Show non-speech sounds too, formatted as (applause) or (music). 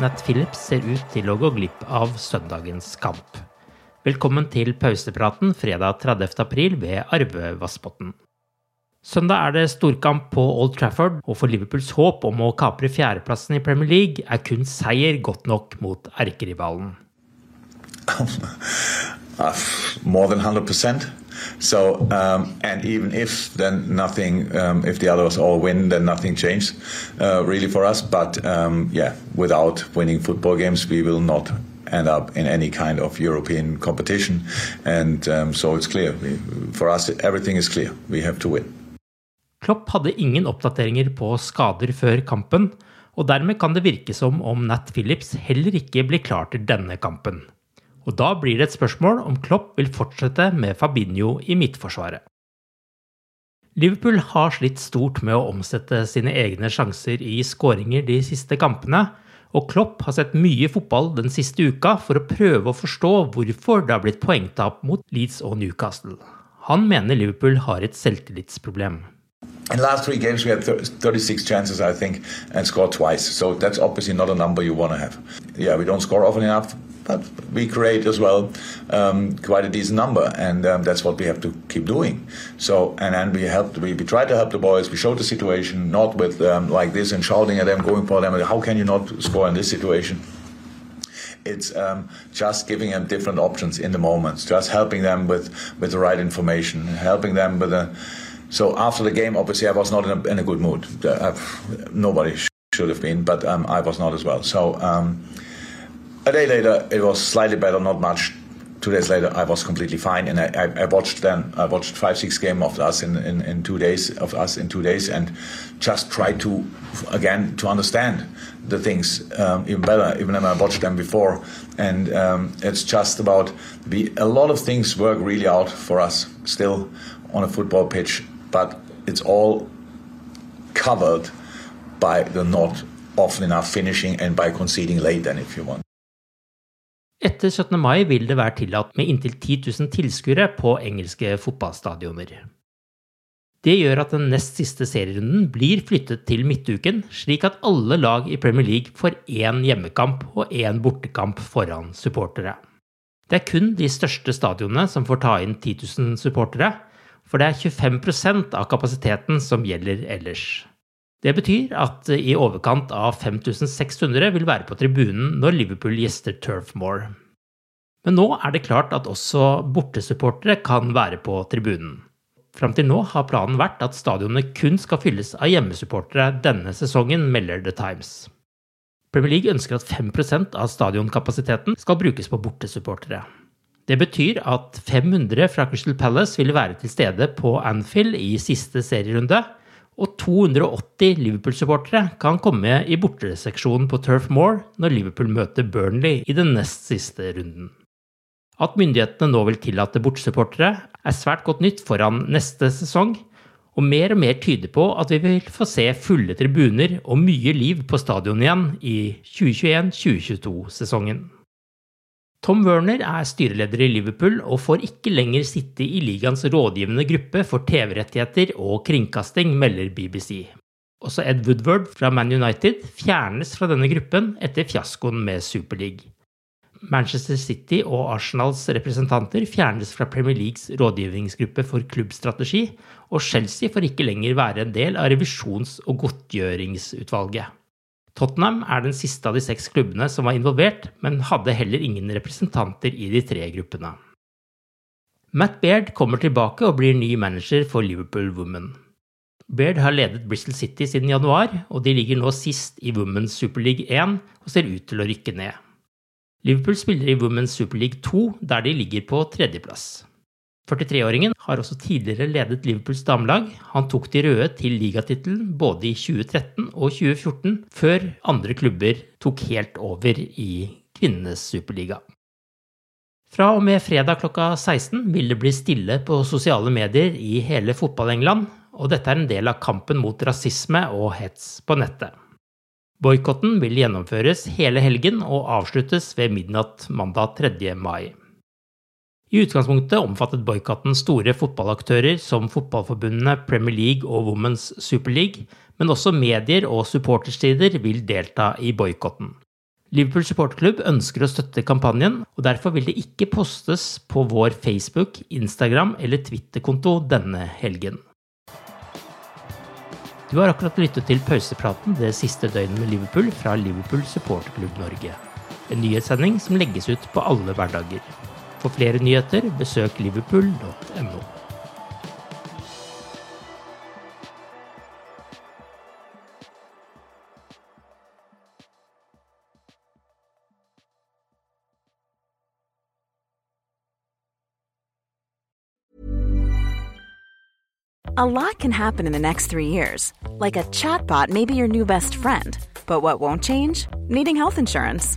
Nat Phillips ser ut til å gå glipp av søndagens kamp. Velkommen til pausepraten fredag 30. april ved Arve Vassbotn. Søndag er det storkamp på Old Trafford, og for Liverpools håp om å kapre fjerdeplassen i Premier League er kun seier godt nok mot erkerivalen. Uh, (laughs) more than 100%. So, um, and even if then nothing, um, if the others all win, then nothing changed uh, really for us. But um, yeah, without winning football games, we will not end up in any kind of European competition. And um, so it's clear. We, for us, everything is clear. We have to win. Klopp hadde ingen oppdateringer på skader før kampen, og dermed kan det virke som om Nat Phillips heller ikke blir klar til denne kampen. Og da blir det et spørsmål om Klopp vil fortsette med Fabinho i midtforsvaret. Liverpool har slitt stort med å omsette sine egne sjanser i skåringer de siste kampene, og Klopp har sett mye fotball den siste uka for å prøve å forstå hvorfor det har blitt poengtap mot Leeds og Newcastle. Han mener Liverpool har et selvtillitsproblem. In the last three games, we had 36 chances, I think, and scored twice. So that's obviously not a number you want to have. Yeah, we don't score often enough, but we create as well um, quite a decent number, and um, that's what we have to keep doing. So, and then we helped, we, we try to help the boys. We showed the situation, not with um, like this and shouting at them, going for them. How can you not score in this situation? It's um, just giving them different options in the moments, just helping them with with the right information, helping them with a. So after the game, obviously, I was not in a, in a good mood. Uh, nobody should have been, but um, I was not as well. So um, a day later, it was slightly better, not much. Two days later, I was completely fine, and I, I, watched then. I watched five, six games of us in, in, in two days of us in two days, and just tried to again to understand the things um, even better, even when I watched them before. And um, it's just about we, a lot of things work really out for us still on a football pitch, but it's all covered by the not often enough finishing and by conceding late, then if you want. Etter 17. mai vil det være tillatt med inntil 10 000 tilskuere på engelske fotballstadioner. Det gjør at den nest siste serierunden blir flyttet til midtuken, slik at alle lag i Premier League får én hjemmekamp og én bortekamp foran supportere. Det er kun de største stadionene som får ta inn 10 000 supportere, for det er 25% av kapasiteten som gjelder ellers. Det betyr at i overkant av 5600 vil være på tribunen når Liverpool gjester Turf Moor. Men nå er det klart at også bortesupportere kan være på tribunen. Fram til nå har planen vært at stadionene kun skal fylles av hjemmesupportere denne sesongen, melder The Times. Premier League ønsker at 5% av stadionkapasiteten skal brukes på bortesupportere. Det betyr at 500 fra Crystal Palace vil være til stede på Anfield i siste serierunde, og 280 Liverpool-supportere kan komme i borteseksjonen på Turf Moor når Liverpool møter Burnley i den nest siste runden. At myndighetene nå vil tillate bortesupportere, er svært godt nytt foran neste sesong, Og mer og mer tyder på at vi vil få se fulle tribuner og mye liv på stadion igjen i 2021-2022-sesongen. Tom Werner er styreleder i Liverpool og får ikke lenger sitte i ligaens rådgivende gruppe for TV-rettigheter og kringkasting, melder BBC. Også Ed Woodward fra Man United fjernes fra denne gruppen etter fiaskoen med Superleague. Manchester City og Arsenals representanter fjernes fra Premier Leagues rådgivningsgruppe for klubbstrategi, og Chelsea får ikke lenger være en del av revisjons- og godtgjøringsutvalget. Tottenham er den siste av de seks klubbene som var involvert, men hadde heller ingen representanter i de tre gruppene. Matt Baird kommer tilbake og blir ny manager for Liverpool Women. Baird har ledet Bristol City siden januar, og de ligger nå sist i Women's Super League 1 og ser ut til å rykke ned. Liverpool spiller i Women's Super League 2, der de ligger på tredjeplass. 43-åringen har også tidligere ledet Liverpools damelag. Han tok de røde til ligatittelen både i 2013 og 2014, før andre klubber tok helt over i kvinnenes superliga. Fra og med fredag klokka 16 vil det bli stille på sosiale medier i hele Fotball-England, og dette er en del av kampen mot rasisme og hets på nettet. Boikotten vil gjennomføres hele helgen og avsluttes ved midnatt mandag 3. mai. I utgangspunktet omfattet boikotten store fotballaktører som fotballforbundene Premier League og Women's Super League, men også medier og supportersider vil delta i boikotten. Liverpool supporterklubb ønsker å støtte kampanjen, og derfor vil det ikke postes på vår Facebook, Instagram eller Twitter-konto denne helgen. Du har akkurat lyttet til pausepraten det siste døgnet med Liverpool fra Liverpool supporterklubb Norge. En nyhetssending som legges ut på alle hverdager. For flere nyheter, besøk liverpool.no. A lot can happen in the next three years. Like a chatbot may be your new best friend. But what won't change? Needing health insurance.